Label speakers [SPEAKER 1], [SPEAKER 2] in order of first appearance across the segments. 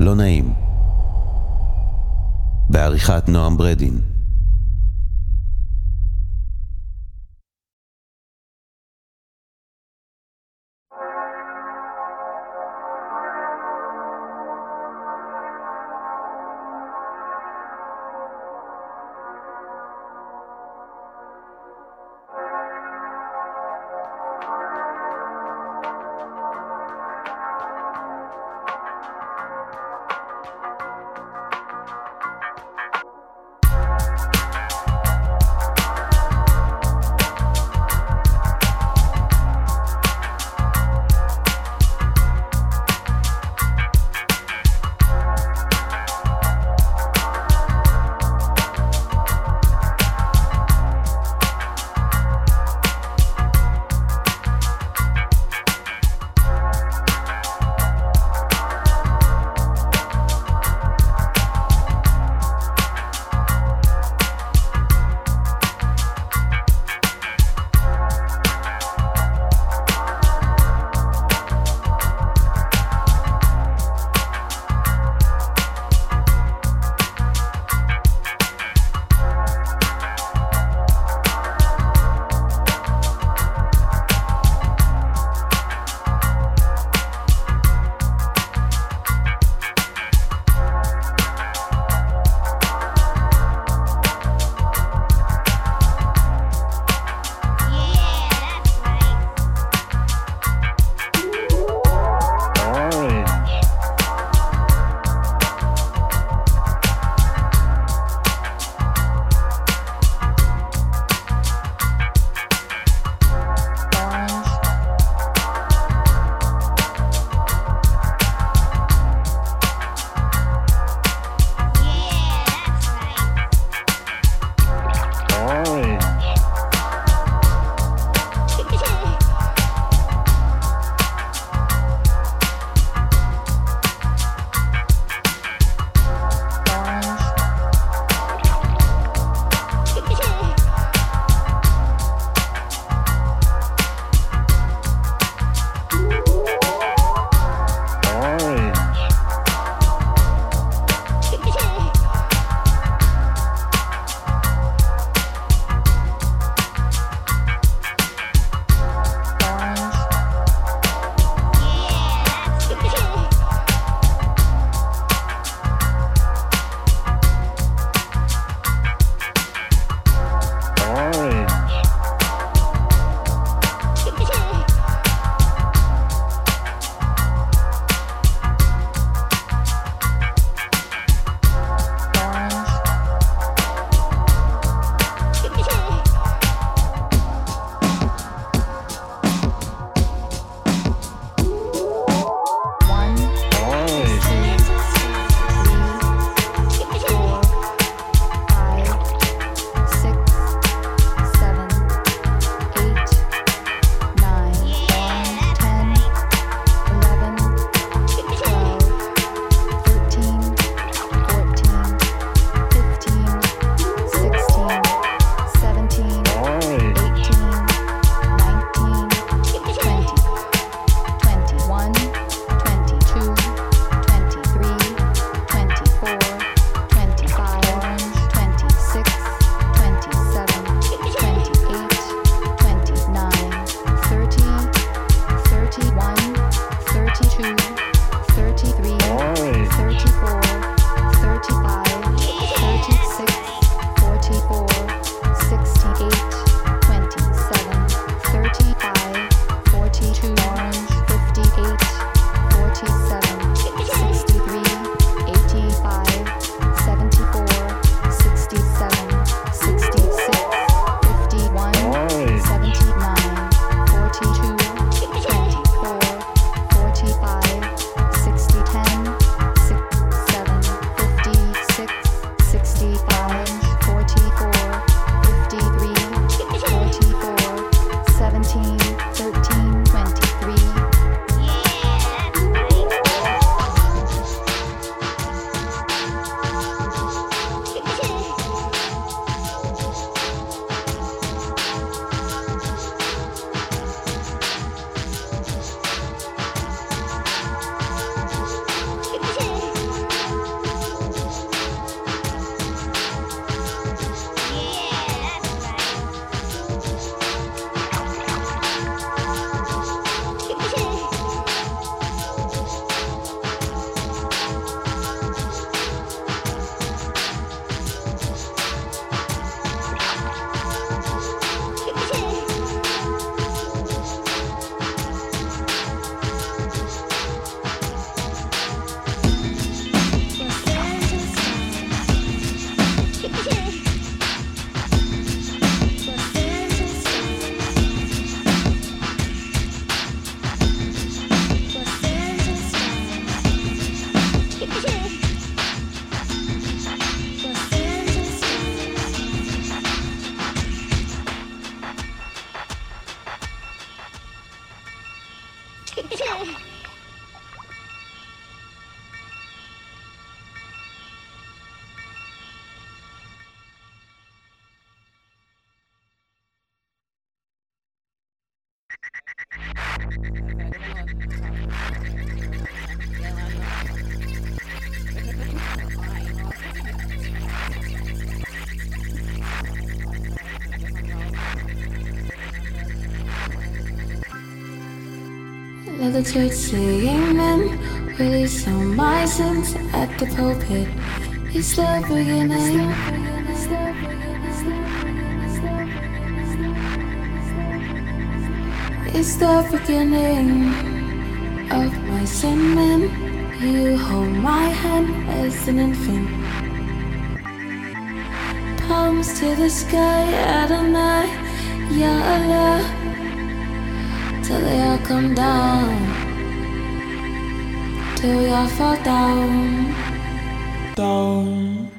[SPEAKER 1] לא נעים. בעריכת נועם ברדין.
[SPEAKER 2] Patriots amen. men all my sins at the pulpit. It's the beginning. Eh? It's the beginning of my sin, man. you hold my hand as an infant palms to the sky, Adonai, Ya Allah, till they all come down till you fall down. Down.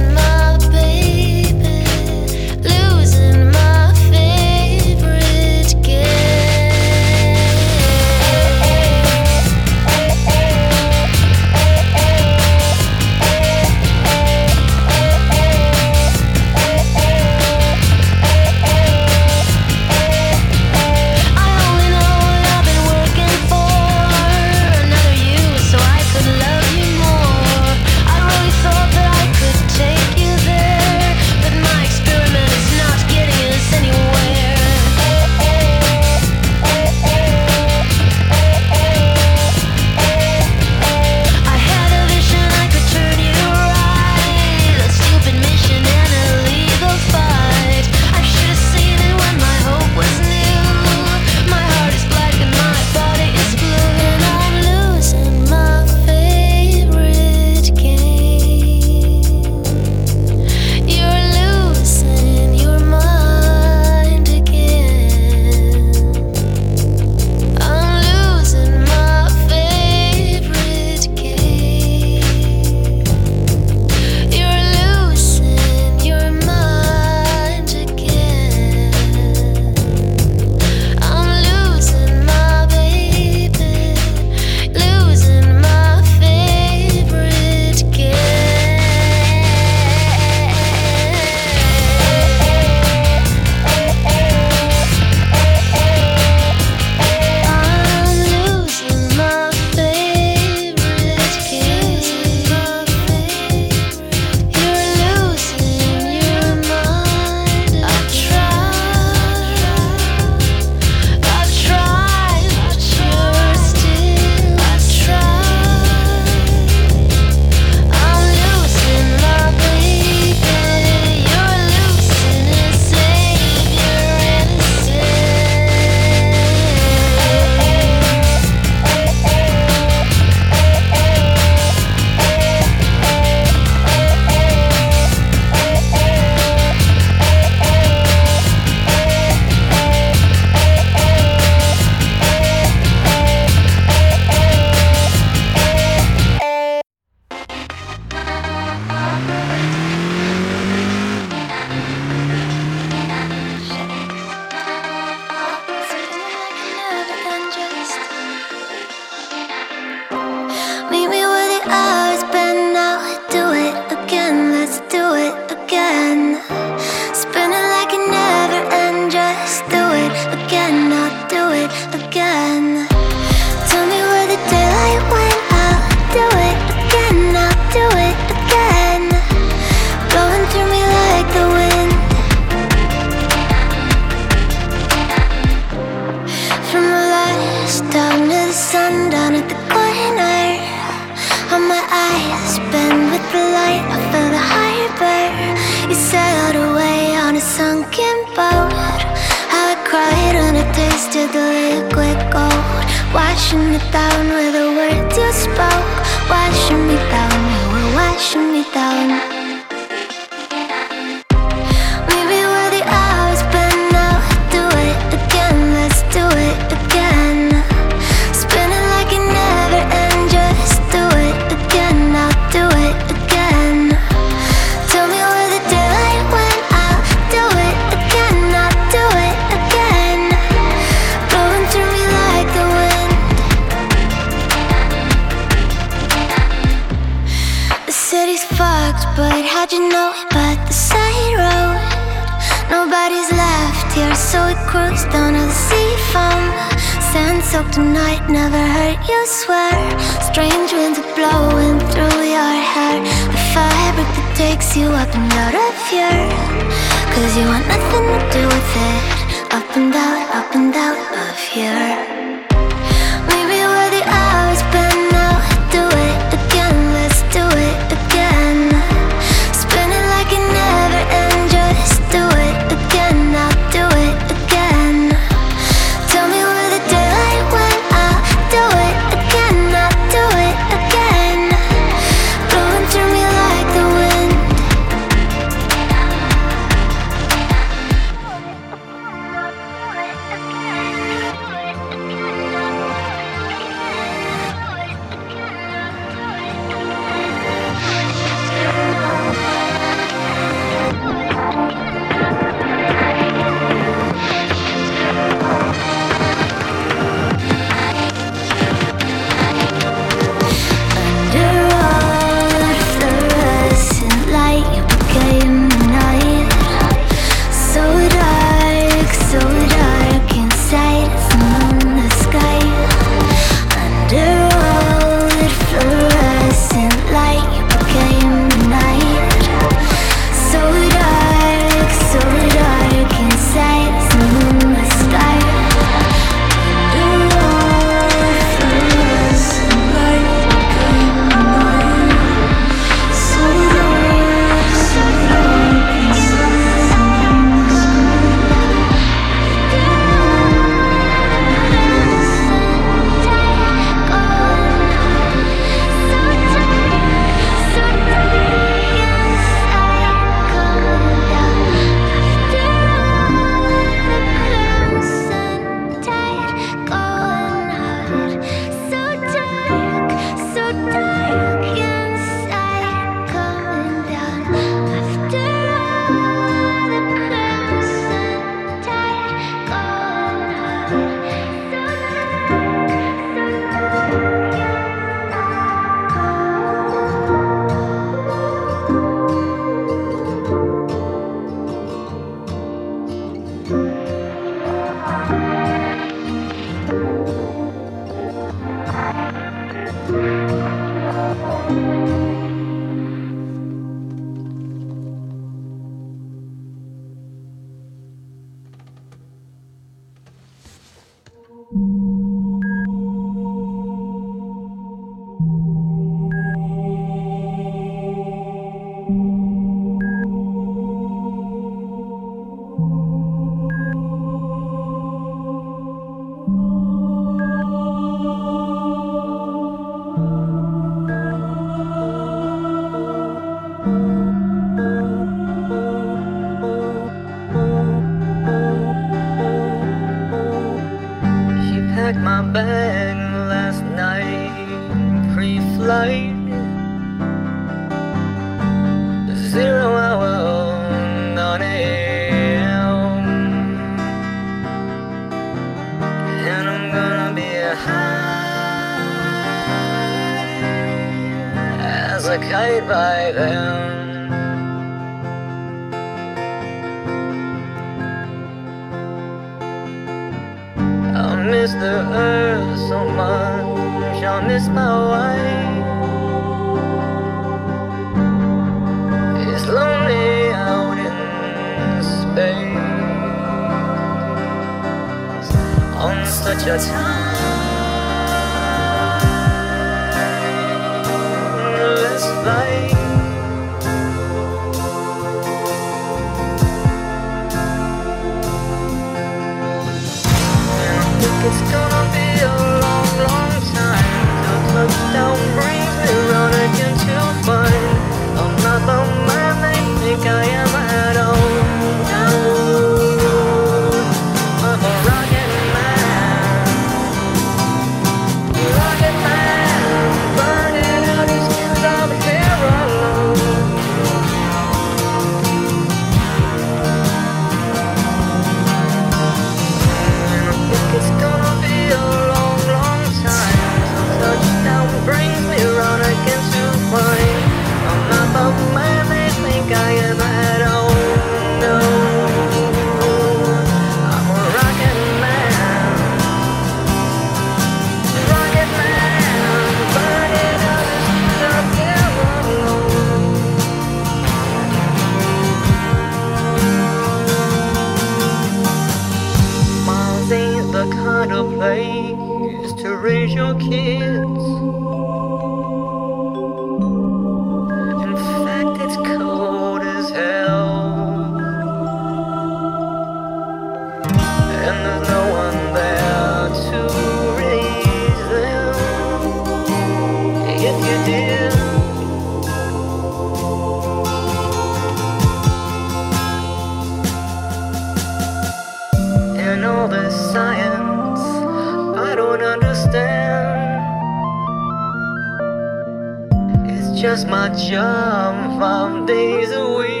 [SPEAKER 3] come five days a week.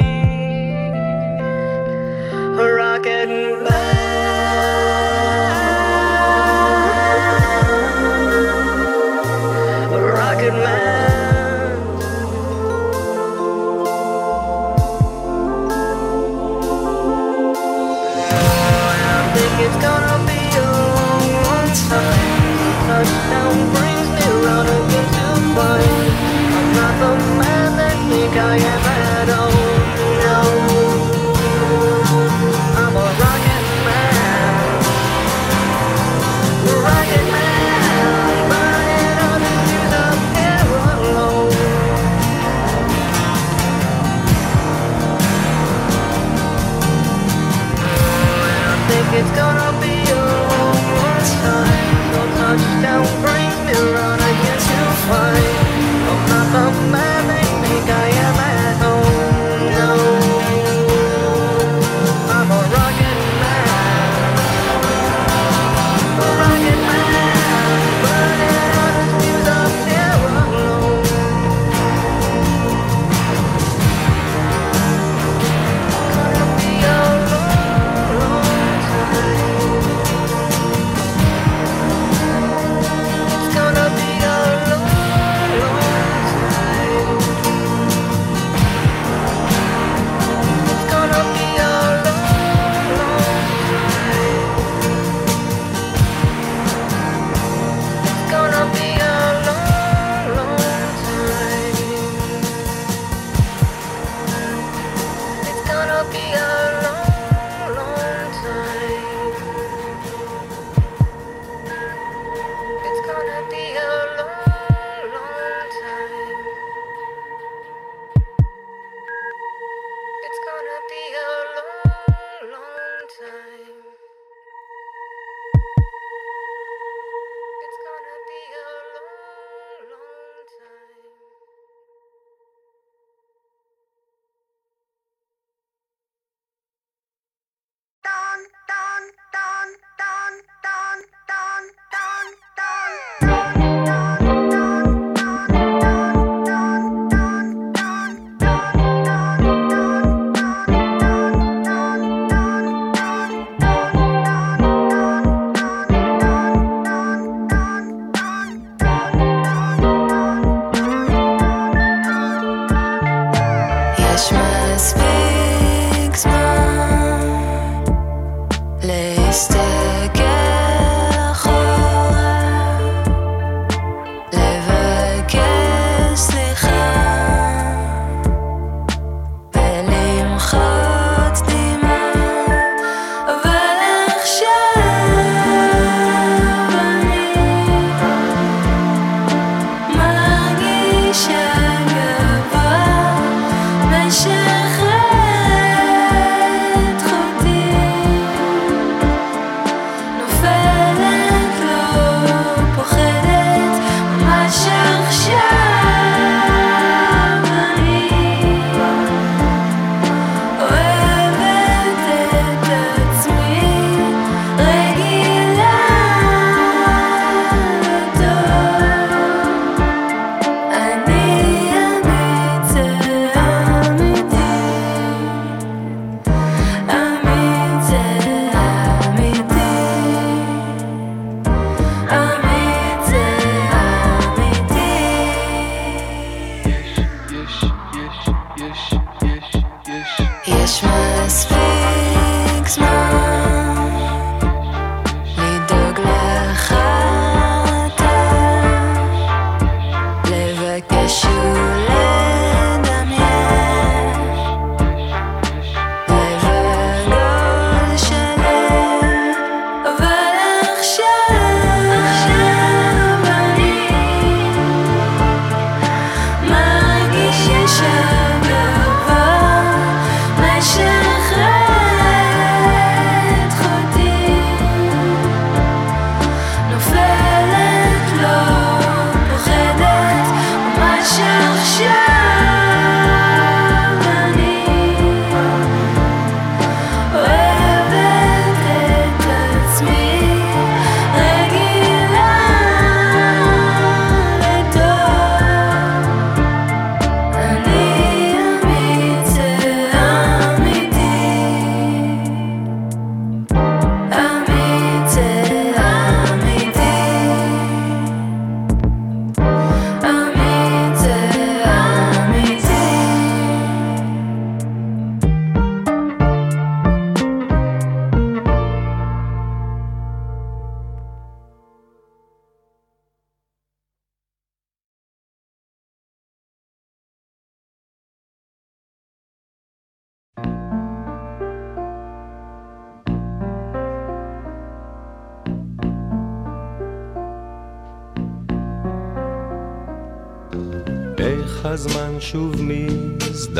[SPEAKER 3] Rockin' back. I am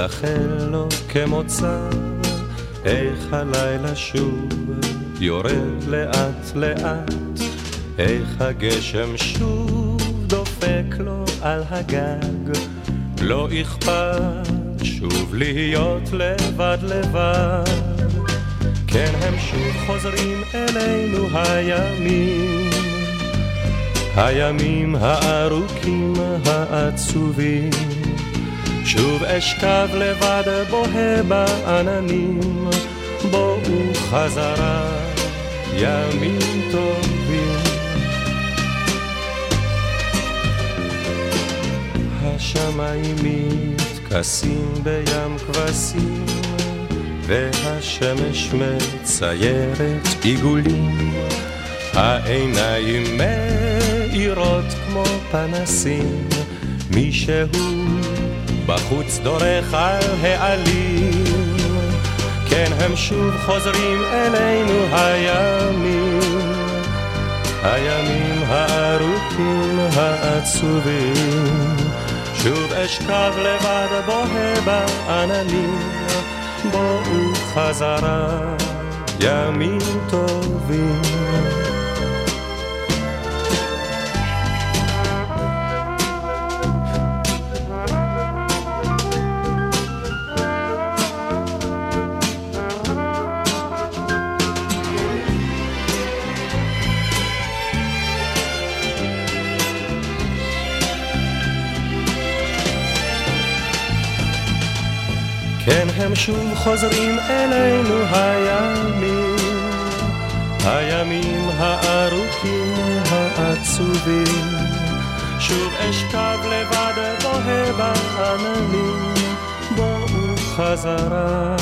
[SPEAKER 4] מזדחל לו כמוצא, איך הלילה שוב יורד לאט לאט, איך הגשם שוב דופק לו על הגג, לא אכפת שוב להיות לבד לבד, כן הם שוב חוזרים אלינו הימים. הימים הארוכים העצובים שוב אשכב לבד בוהה בעננים. בואו חזרה ימים טובים. השמיים מתכסים בים כבשים והשמש מציירת עיגולים. העיניים מאירות כמו פנסים, מישהו בחוץ דורך על העלים, כן הם שוב חוזרים אלינו הימים, הימים הארוכים העצובים, שוב אשכב לבד בוהה בעננים, בואו חזרה ימים טובים. כן הם שוב חוזרים אלינו הימים, הימים הארוכים העצובים, שוב אשכב לבד בוהה בעננים, בואו חזרה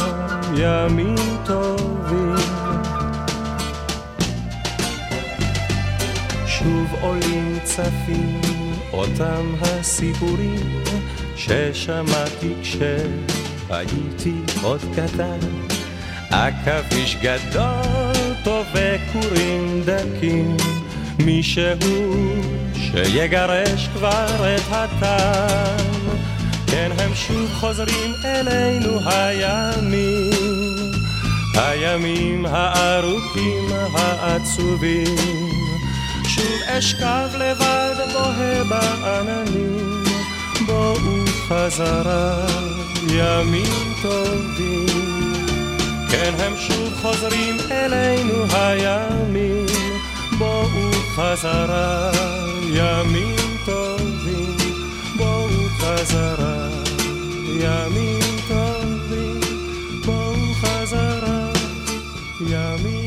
[SPEAKER 4] ימים טובים. שוב עולים צפים אותם הסיפורים ששמעתי כש... הייתי עוד קטן, עכביש גדול טוב וכורים דקים, מישהו שיגרש כבר את הטן, כן הם שוב חוזרים אלינו הימים, הימים הארוכים העצובים, שוב אשכב לבד בוהה בעננים, בואו חזרה ימים טובים, כן הם שוב חוזרים אלינו הימים, בואו חזרה ימים טובים, בואו חזרה ימים טובים, בואו חזרה ימים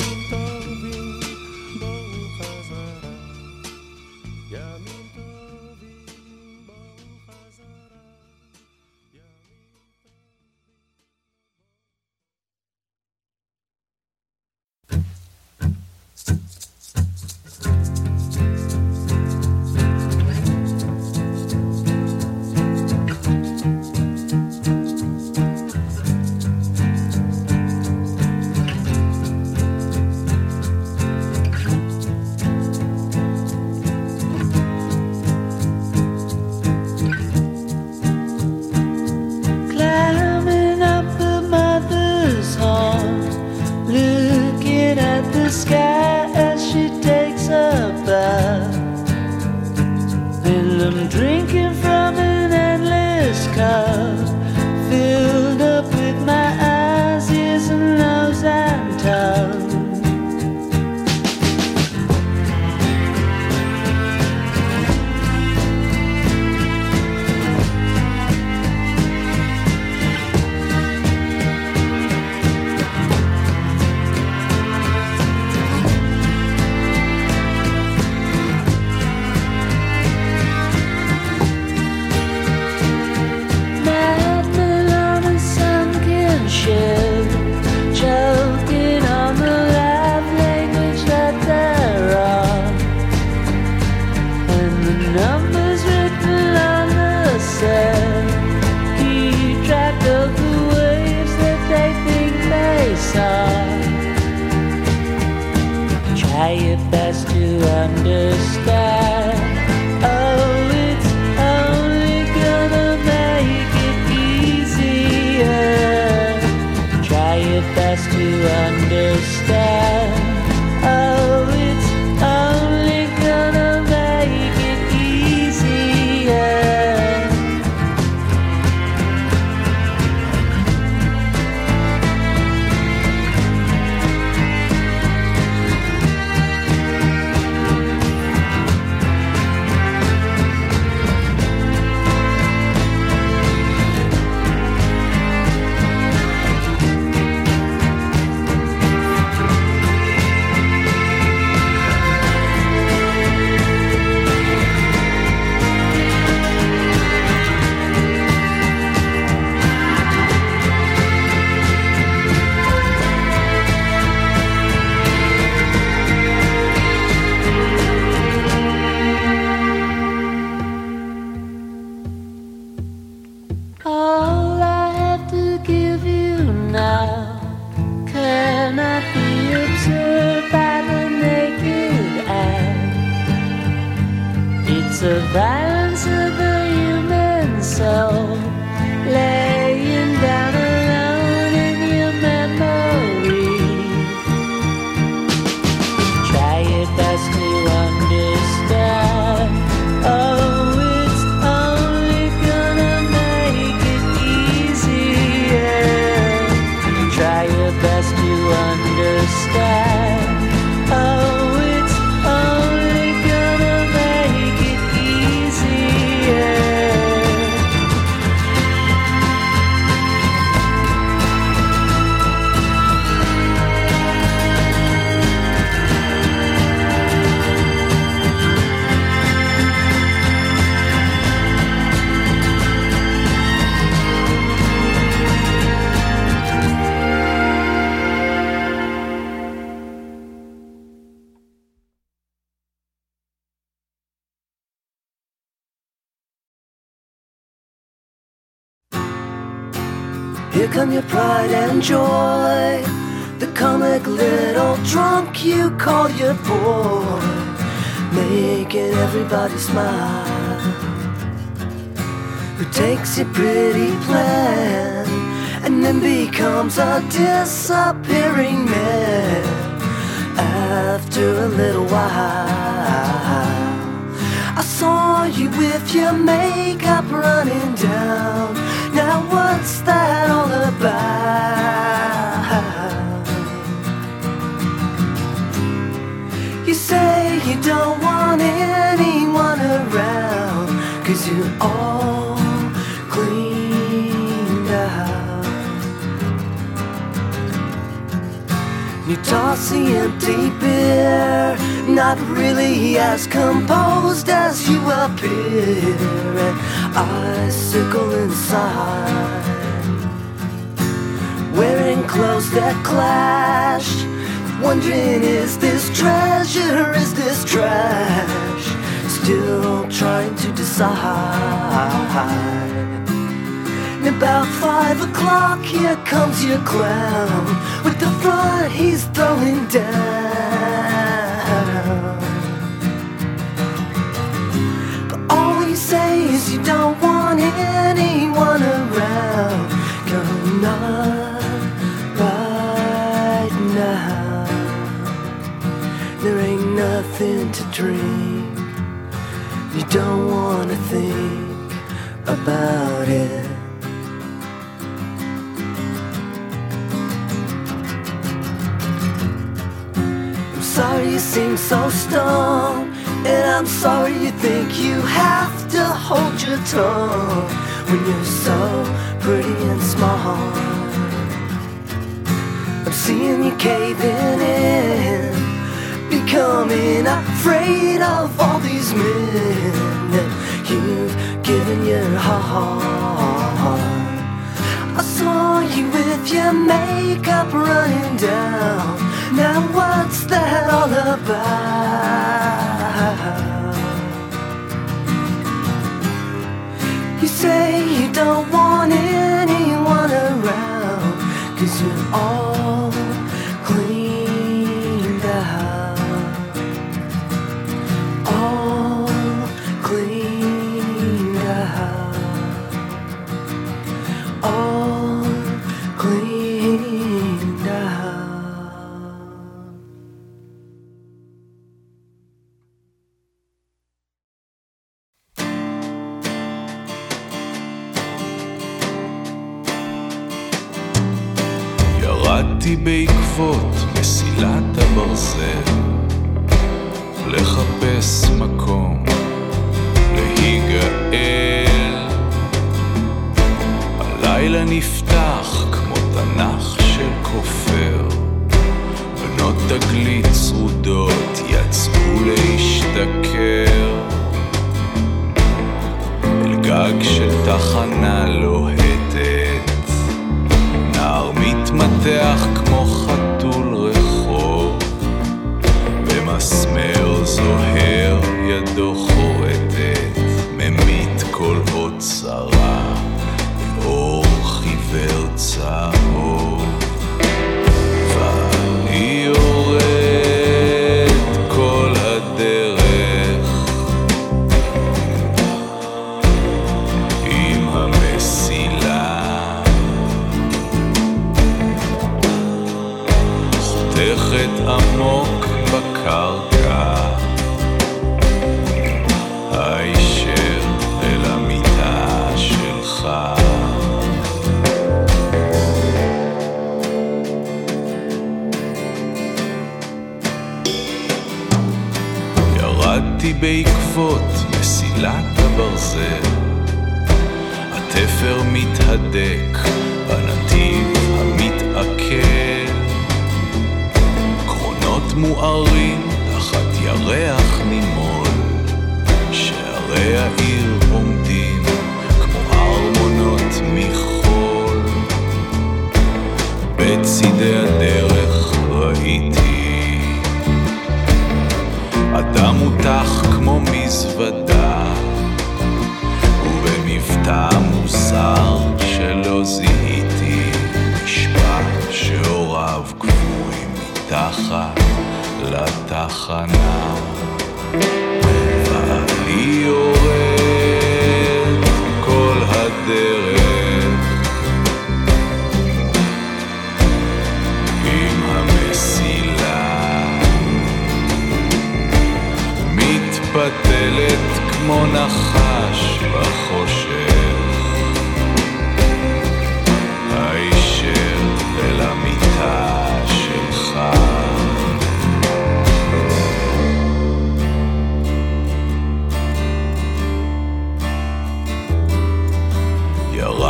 [SPEAKER 5] caving in, becoming afraid of all these men that you've given your heart. I saw you with your makeup running down. Now what's that all about? You say you don't want anyone around, cause you're all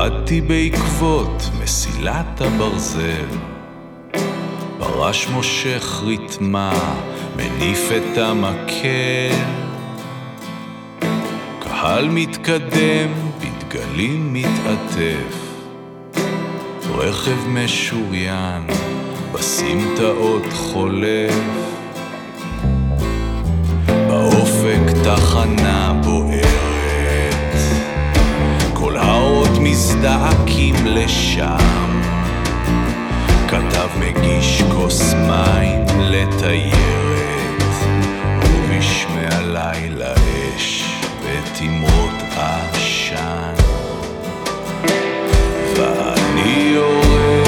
[SPEAKER 6] ירדתי בעקבות מסילת הברזל. פרש מושך ריתמה, מניף את המקל. קהל מתקדם, בדגלים מתעטף. רכב משוריין, בסמטאות חולף. באופק תחנה בוערת. מזדעקים לשם. כתב מגיש כוס מים לתיירת, ובשמי הלילה אש ותימרות עשן. ואני יורד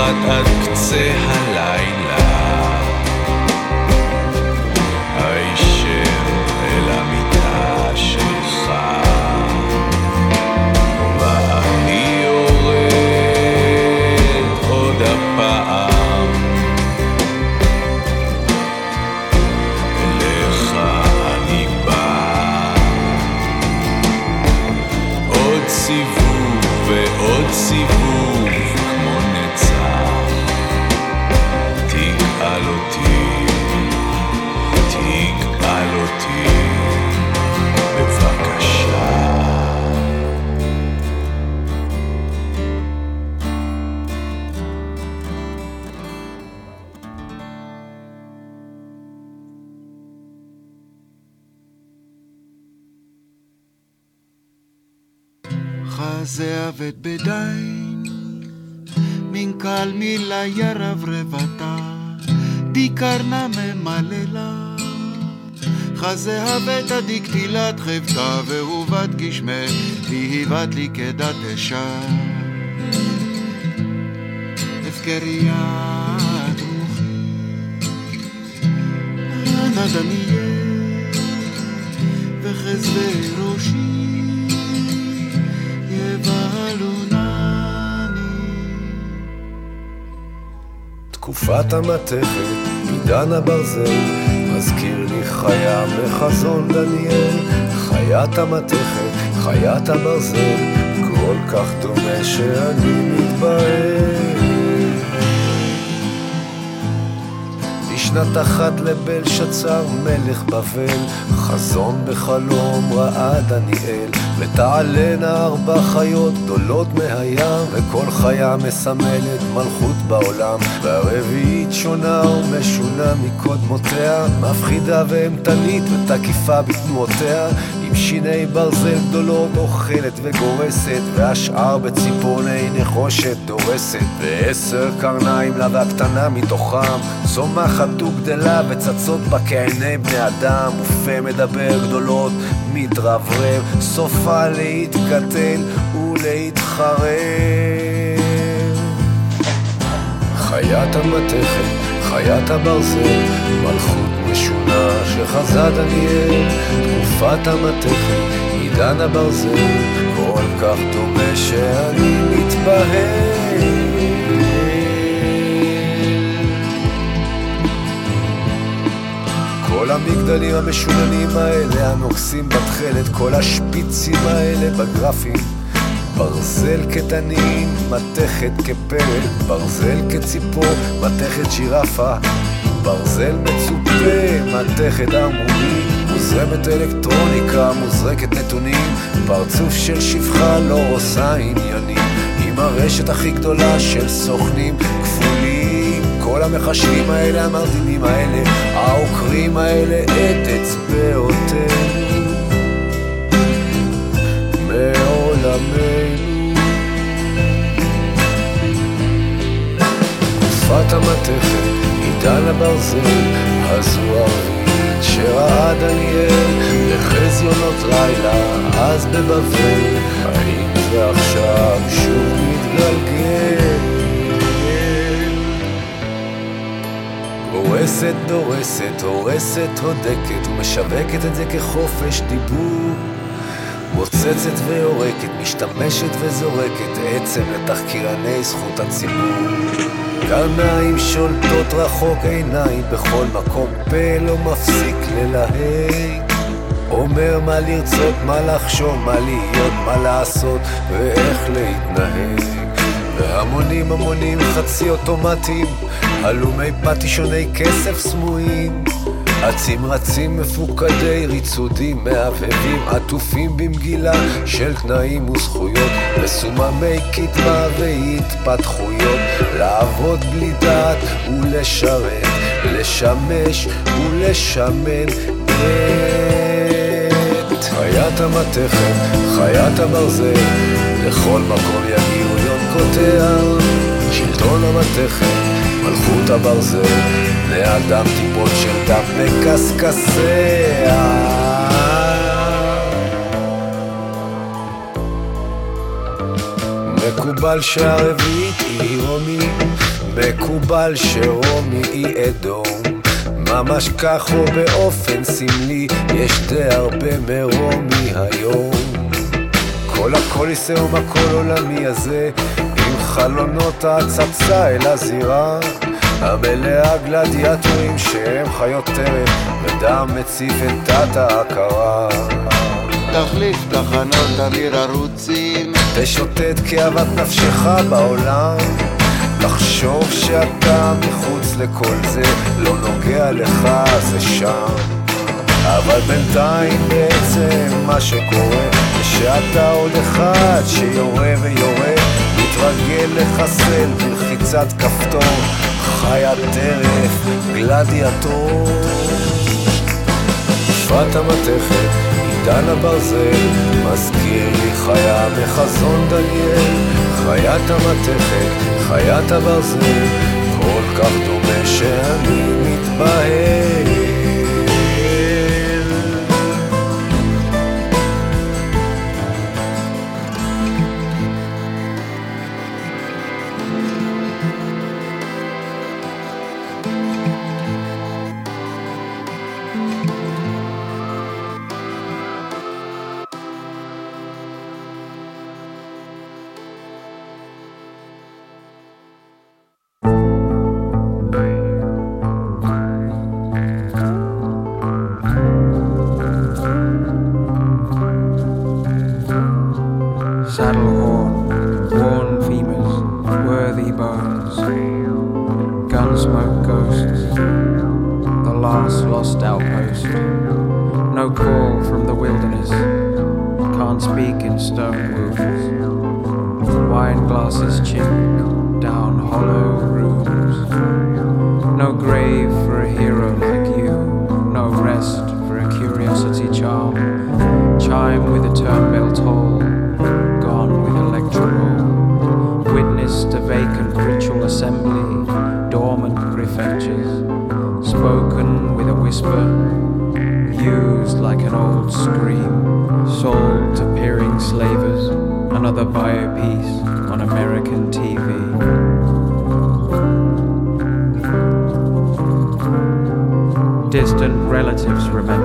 [SPEAKER 6] רק עד קצה
[SPEAKER 7] ה... יורדת מן קל מילה ירב ירברבתה, דיכרנה ממללה. חזיה בטא דקטילת חבטה, ועובד גשמי, והיבת לי כדת אשה. הפקריית רוחי, נא דמיין, וחזבי ראשי.
[SPEAKER 8] תקופת המתכת, עידן הברזל, מזכיר לי חיה מחזון דניאל. חיית המתכת, חיית הברזל, כל כך דומה שאני מתבהל. בשנת אחת לבלשצר מלך בבל, חזון בחלום ראה דניאל, ותעלנה ארבע חיות גדולות מהים, וכל חיה מסמלת מלכות בעולם, והרביעית שונה ומשונה מקודמותיה, מפחידה ואימתנית ותקיפה בתנועותיה, עם שיני ברזל גדולות אוכלת וגורסת, והשאר בציפורני נחושת דורסת, ועשר קרניים לה והקטנה מתוכם, צומחת וגדלה וצצות בה כעיני בני אדם, ופה מדבר גדולות מתרברב, סופה להתקטל ולהתחרב. חיית המתכת, חיית הברזל, מלכות משונה שחזה דניאל, תקופת המתכת, עידן הברזל, כל כך דומה שאני מתבהל. המגדלים המשוננים האלה, הנוגסים בתכלת, כל השפיצים האלה בגרפים. ברזל כתנין, מתכת כפרק, ברזל כציפור, מתכת שירפה, ברזל מצופה, מתכת עמומי, מוזרמת אלקטרוניקה, מוזרקת נתונים, פרצוף של שפחה לא עושה עניינים, עם הרשת הכי גדולה של סוכנים כל המחשבים האלה, המרדימים האלה, העוקרים האלה, את אצבעותינו. מעולמנו. תקופת המתכת, עידן הברזל, הזו הרביעית שראה דניאל, בחזיונות לילה, אז בבבל, האם זה עכשיו שוב מתגלגל? הורסת, דורסת, הורסת, הודקת, ומשווקת את זה כחופש דיבור. מוצצת ויורקת, משתמשת וזורקת עצם לתחקירני זכות הציבור. קרניים שולטות רחוק עיניים בכל מקום, פה לא מפסיק ללהג. אומר מה לרצות, מה לחשוב, מה להיות, מה לעשות ואיך להתנהג. והמונים המונים חצי אוטומטיים, הלומי פטישוני כסף סמויים. אצים רצים מפוקדי ריצודים מהבהבים עטופים במגילה של תנאים וזכויות. מסוממי קדמה והתפתחויות לעבוד בלי דעת ולשרת לשמש ולשמן את. חיית המתכת, חיית הברזל לכל מקום יגיעו יונקותיה שלטון המתכת, מלכות הברזל בני אדם טיפות של דם בקשקשיה מקובל שהרביעית היא רומי, מקובל שרומי היא אדום. ממש כך או באופן סמלי, יש די הרבה מרומי היום. כל הקוליסאום הכל עולמי הזה, חלונות ההצצה אל הזירה המלאה גלדיאטורים שהם חיות טרף, ודם מציף את דת ההכרה.
[SPEAKER 7] תחליף תחנות אוויר ערוצים,
[SPEAKER 8] תשוטט כאוות נפשך בעולם, תחשוב שאתה מחוץ לכל זה, לא נוגע לך זה שם. אבל בינתיים בעצם מה שקורה זה שאתה עוד אחד שיורה ויורה מתרגל לחסל בלחיצת כפתור חיית טרף, גלדיאטור. תקופת המתכת, עידן הברזל, מזכיר לי חיה מחזון דניאל. חיית המתכת, חיית הברזל, כל כך דומה שאני מתבהל.
[SPEAKER 9] Relatives remember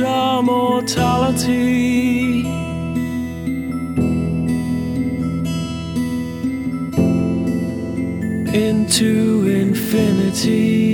[SPEAKER 10] Our mortality. Into infinity.